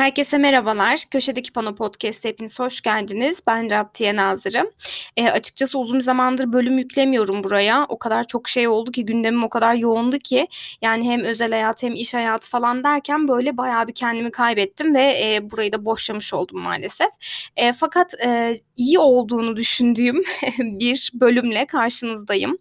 Herkese merhabalar. Köşedeki Pano Podcast'e hepiniz hoş geldiniz. Ben Rabtiye Nazırım. E, açıkçası uzun zamandır bölüm yüklemiyorum buraya. O kadar çok şey oldu ki gündemim o kadar yoğundu ki yani hem özel hayat hem iş hayatı falan derken böyle bayağı bir kendimi kaybettim ve e, burayı da boşlamış oldum maalesef. E, fakat e, iyi olduğunu düşündüğüm bir bölümle karşınızdayım.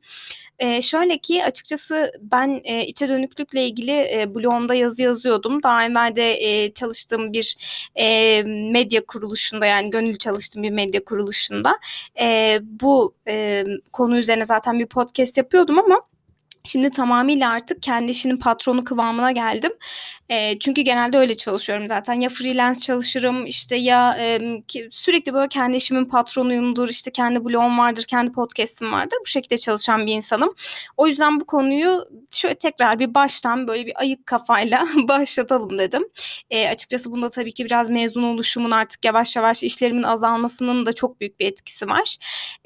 Eee, şöyle ki açıkçası ben, eee, içe dönüklükle ilgili, eee, blogumda yazı yazıyordum. Daha evvel de, eee, çalıştığım bir, eee, medya kuruluşunda yani gönüllü çalıştığım bir medya kuruluşunda, eee, bu, emm, konu üzerine zaten bir podcast yapıyordum ama Şimdi tamamıyla artık kendi işinin patronu kıvamına geldim. Eee, çünkü genelde öyle çalışıyorum zaten. Ya freelance çalışırım, işte, ya, ki sürekli böyle kendi işimin patronuyumdur, işte, kendi blogum vardır, kendi podcast'im vardır. Bu şekilde çalışan bir insanım. O yüzden bu konuyu şöyle tekrar bir baştan böyle bir ayık kafayla başlatalım dedim. Eee, açıkçası bunda tabii ki biraz mezun oluşumun artık yavaş yavaş işlerimin azalmasının da çok büyük bir etkisi var.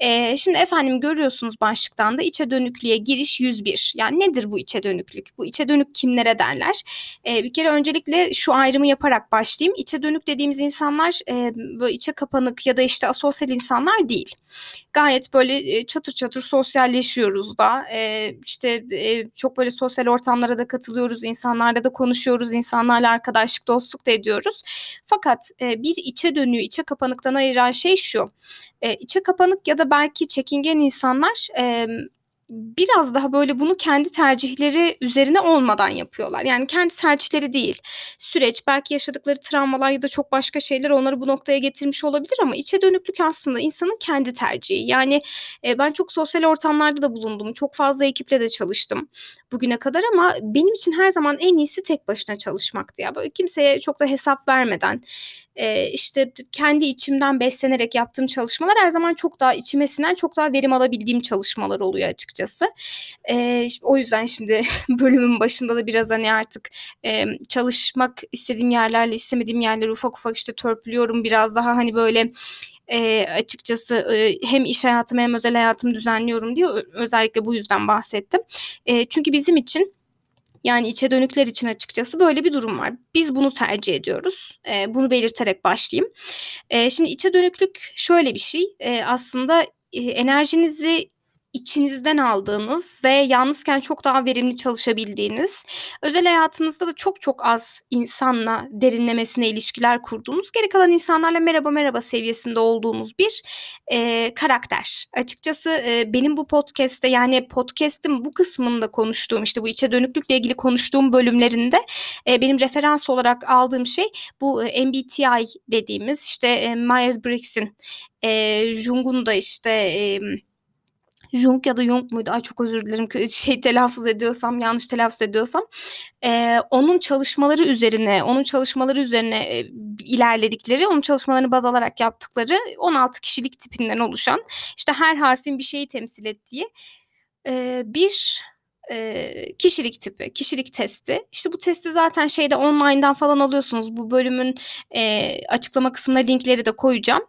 Eee, şimdi efendim görüyorsunuz başlıktan da içe dönüklüğe giriş 101. Yani nedir bu içe dönüklük? Bu içe dönük kimlere derler? Eee, bir kere öncelikle şu ayrımı yaparak başlayayım. İçe dönük dediğimiz insanlar e, böyle içe kapanık ya da işte asosyal insanlar değil. Gayet böyle e, çatır çatır sosyalleşiyoruz da e, işte e, çok böyle sosyal ortamlara da katılıyoruz, insanlarla da konuşuyoruz, insanlarla arkadaşlık, dostluk da ediyoruz. Fakat e, bir içe dönüğü içe kapanıktan ayıran şey şu. E, içe kapanık ya da belki çekingen insanlar e, biraz daha böyle bunu kendi tercihleri üzerine olmadan yapıyorlar. Yani kendi tercihleri değil. Süreç, belki yaşadıkları travmalar ya da çok başka şeyler onları bu noktaya getirmiş olabilir ama içe dönüklük aslında insanın kendi tercihi. Yani e, ben çok sosyal ortamlarda da bulundum. Çok fazla ekiple de çalıştım bugüne kadar ama benim için her zaman en iyisi tek başına çalışmaktı ya. Böyle kimseye çok da hesap vermeden e, işte kendi içimden beslenerek yaptığım çalışmalar her zaman çok daha içime sinen, çok daha verim alabildiğim çalışmalar oluyor açıkçası. E, o yüzden şimdi bölümün başında da biraz hani artık e, çalışmak istediğim yerlerle istemediğim yerleri ufak ufak işte törpülüyorum. Biraz daha hani böyle e, açıkçası e, hem iş hayatımı hem özel hayatımı düzenliyorum diye özellikle bu yüzden bahsettim. E, çünkü bizim için yani içe dönükler için açıkçası böyle bir durum var. Biz bunu tercih ediyoruz. E, bunu belirterek başlayayım. E, şimdi içe dönüklük şöyle bir şey. E, aslında enerjinizi içinizden aldığınız ve yalnızken çok daha verimli çalışabildiğiniz, özel hayatınızda da çok çok az insanla derinlemesine ilişkiler kurduğunuz, geri kalan insanlarla merhaba merhaba seviyesinde olduğunuz bir e, karakter. Açıkçası e, benim bu podcast'te yani podcast'in bu kısmında konuştuğum işte bu içe dönüklükle ilgili konuştuğum bölümlerinde e, benim referans olarak aldığım şey bu e, MBTI dediğimiz işte e, Myers-Briggs'in e, Jung'un da işte e, Jung ya da Jung muydu? Ay çok özür dilerim şey telaffuz ediyorsam yanlış telaffuz ediyorsam e, onun çalışmaları üzerine onun çalışmaları üzerine e, ilerledikleri onun çalışmalarını baz alarak yaptıkları 16 kişilik tipinden oluşan işte her harfin bir şeyi temsil ettiği e, bir e, kişilik tipi, kişilik testi. İşte bu testi zaten şeyde online'dan falan alıyorsunuz. Bu bölümün e, açıklama kısmına linkleri de koyacağım.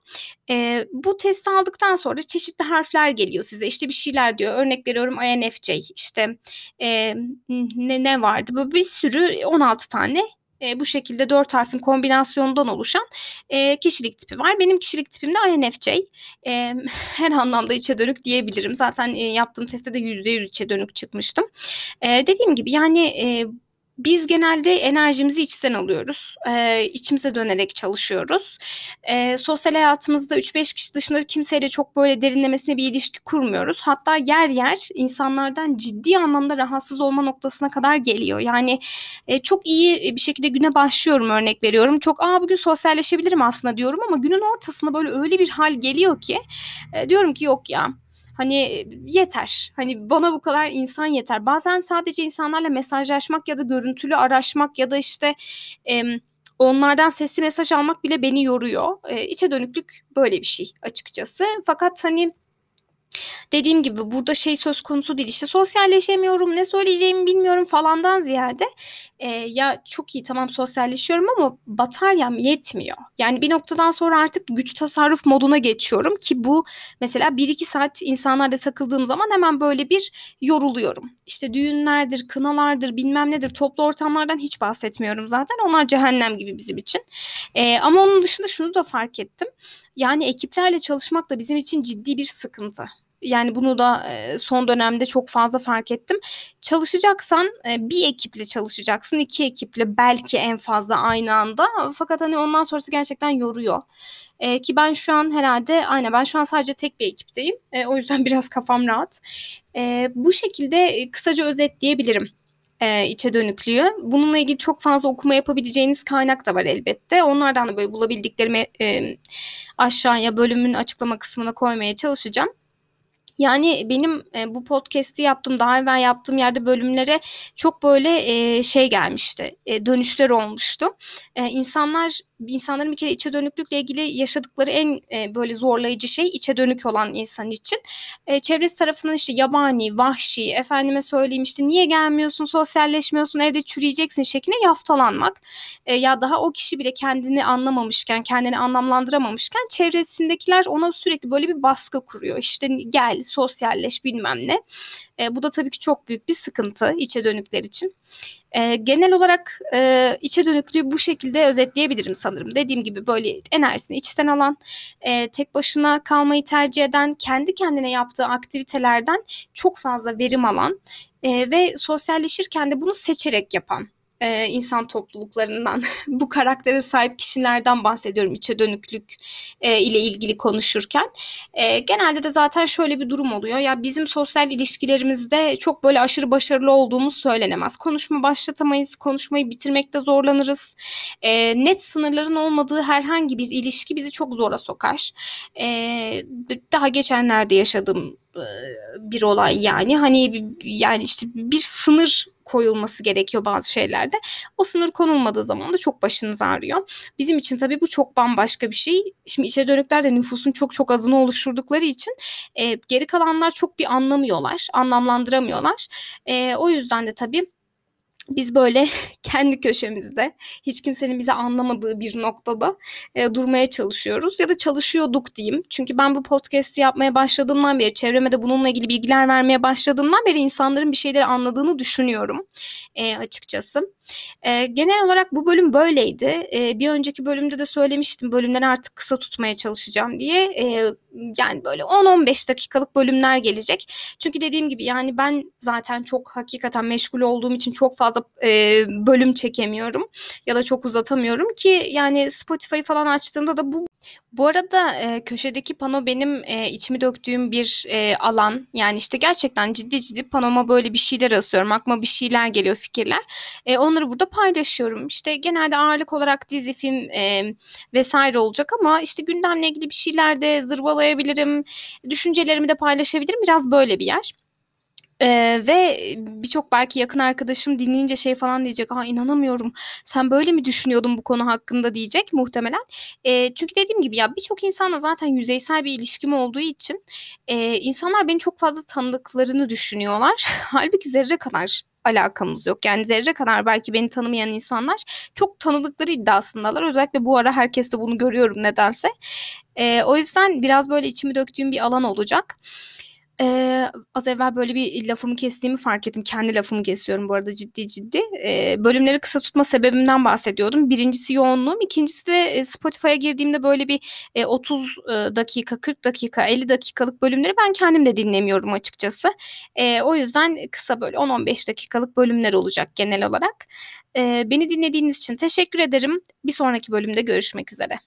E, bu testi aldıktan sonra çeşitli harfler geliyor size. İşte bir şeyler diyor. Örnek veriyorum INFJ. İşte e, ne, ne vardı? Bu bir sürü 16 tane e, bu şekilde dört harfin kombinasyonundan oluşan e, kişilik tipi var. Benim kişilik tipim de INFJ. E, her anlamda içe dönük diyebilirim. Zaten e, yaptığım testte de %100 içe dönük çıkmıştım. E, dediğim gibi yani e, biz genelde enerjimizi içten alıyoruz. Ee, içimize dönerek çalışıyoruz. Ee, sosyal hayatımızda 3-5 kişi dışında kimseyle çok böyle derinlemesine bir ilişki kurmuyoruz. Hatta yer yer insanlardan ciddi anlamda rahatsız olma noktasına kadar geliyor. Yani e, çok iyi bir şekilde güne başlıyorum örnek veriyorum. Çok aa bugün sosyalleşebilirim aslında diyorum ama günün ortasında böyle öyle bir hal geliyor ki e, diyorum ki yok ya Hani yeter. Hani bana bu kadar insan yeter. Bazen sadece insanlarla mesajlaşmak ya da görüntülü araşmak ya da işte e, onlardan sesli mesaj almak bile beni yoruyor. E, içe dönüklük böyle bir şey açıkçası. Fakat hani Dediğim gibi burada şey söz konusu değil işte sosyalleşemiyorum ne söyleyeceğimi bilmiyorum falandan ziyade e, ya çok iyi tamam sosyalleşiyorum ama bataryam yetmiyor. Yani bir noktadan sonra artık güç tasarruf moduna geçiyorum ki bu mesela 1-2 saat insanlarla takıldığım zaman hemen böyle bir yoruluyorum. İşte düğünlerdir, kınalardır, bilmem nedir, toplu ortamlardan hiç bahsetmiyorum zaten. Onlar cehennem gibi bizim için. E, ama onun dışında şunu da fark ettim. Yani ekiplerle çalışmak da bizim için ciddi bir sıkıntı. Yani bunu da son dönemde çok fazla fark ettim. Çalışacaksan bir ekiple çalışacaksın, iki ekiple belki en fazla aynı anda. Fakat hani ondan sonrası gerçekten yoruyor. E, ki ben şu an herhalde aynen ben şu an sadece tek bir ekipteyim. E, o yüzden biraz kafam rahat. E, bu şekilde kısaca özetleyebilirim e, içe dönüklüğü. Bununla ilgili çok fazla okuma yapabileceğiniz kaynak da var elbette. Onlardan da böyle bulabildiklerimi e, aşağıya bölümün açıklama kısmına koymaya çalışacağım. Yani benim e, bu podcast'i yaptığım, daha evvel yaptığım yerde bölümlere çok böyle e, şey gelmişti, e, dönüşler olmuştu. E, insanlar insanların bir kere içe dönüklükle ilgili yaşadıkları en e, böyle zorlayıcı şey içe dönük olan insan için. E, çevresi tarafından işte yabani, vahşi, efendime söyleyeyim işte niye gelmiyorsun, sosyalleşmiyorsun, evde çürüyeceksin şeklinde yaftalanmak. E, ya daha o kişi bile kendini anlamamışken, kendini anlamlandıramamışken çevresindekiler ona sürekli böyle bir baskı kuruyor. İşte gel, sosyalleş bilmem ne. E, bu da tabii ki çok büyük bir sıkıntı içe dönükler için. E, genel olarak e, içe dönüklüğü bu şekilde özetleyebilirim sanırım. Dediğim gibi böyle enerjisini içten alan, e, tek başına kalmayı tercih eden, kendi kendine yaptığı aktivitelerden çok fazla verim alan e, ve sosyalleşirken de bunu seçerek yapan e, insan topluluklarından, bu karaktere sahip kişilerden bahsediyorum içe dönüklük e, ile ilgili konuşurken. E, genelde de zaten şöyle bir durum oluyor. Ya bizim sosyal ilişkilerimizde çok böyle aşırı başarılı olduğumuz söylenemez. Konuşma başlatamayız, konuşmayı bitirmekte zorlanırız. E, net sınırların olmadığı herhangi bir ilişki bizi çok zora sokar. E, daha geçenlerde yaşadığım bir olay yani hani yani işte bir sınır koyulması gerekiyor bazı şeylerde. O sınır konulmadığı zaman da çok başınız ağrıyor. Bizim için tabii bu çok bambaşka bir şey. Şimdi içe dönükler de nüfusun çok çok azını oluşturdukları için e, geri kalanlar çok bir anlamıyorlar, anlamlandıramıyorlar. E, o yüzden de tabii biz böyle kendi köşemizde hiç kimsenin bizi anlamadığı bir noktada e, durmaya çalışıyoruz ya da çalışıyorduk diyeyim. Çünkü ben bu podcast'i yapmaya başladığımdan beri çevreme de bununla ilgili bilgiler vermeye başladığımdan beri insanların bir şeyleri anladığını düşünüyorum e, açıkçası. E, genel olarak bu bölüm böyleydi. E, bir önceki bölümde de söylemiştim bölümleri artık kısa tutmaya çalışacağım diye. E, yani böyle 10-15 dakikalık bölümler gelecek. Çünkü dediğim gibi yani ben zaten çok hakikaten meşgul olduğum için çok fazla e, bölüm çekemiyorum ya da çok uzatamıyorum ki yani Spotify falan açtığımda da bu bu arada e, köşedeki pano benim e, içimi döktüğüm bir e, alan. Yani işte gerçekten ciddi ciddi panoma böyle bir şeyler asıyorum. Aklıma bir şeyler geliyor fikirler. E, onları burada paylaşıyorum. İşte genelde ağırlık olarak dizi, film e, vesaire olacak ama işte gündemle ilgili bir şeyler de zırvalayabilirim. Düşüncelerimi de paylaşabilirim. Biraz böyle bir yer. Eee, ve birçok belki yakın arkadaşım dinleyince şey falan diyecek, "A, inanamıyorum, sen böyle mi düşünüyordun bu konu hakkında?" diyecek muhtemelen. Eee, çünkü dediğim gibi ya birçok insanla zaten yüzeysel bir ilişkim olduğu için, eee, insanlar beni çok fazla tanıdıklarını düşünüyorlar. Hâlbuki zerre kadar alakamız yok. Yani zerre kadar belki beni tanımayan insanlar çok tanıdıkları iddiasındalar. Özellikle bu ara herkeste bunu görüyorum nedense. Eee, o yüzden biraz böyle içimi döktüğüm bir alan olacak. Eee, az evvel böyle bir lafımı kestiğimi fark ettim. Kendi lafımı kesiyorum bu arada ciddi ciddi. Eee, bölümleri kısa tutma sebebimden bahsediyordum. Birincisi yoğunluğum. İkincisi de Spotify'a girdiğimde böyle bir e, 30 dakika, 40 dakika, 50 dakikalık bölümleri ben kendim de dinlemiyorum açıkçası. Eee, o yüzden kısa böyle 10-15 dakikalık bölümler olacak genel olarak. Eee, beni dinlediğiniz için teşekkür ederim. Bir sonraki bölümde görüşmek üzere.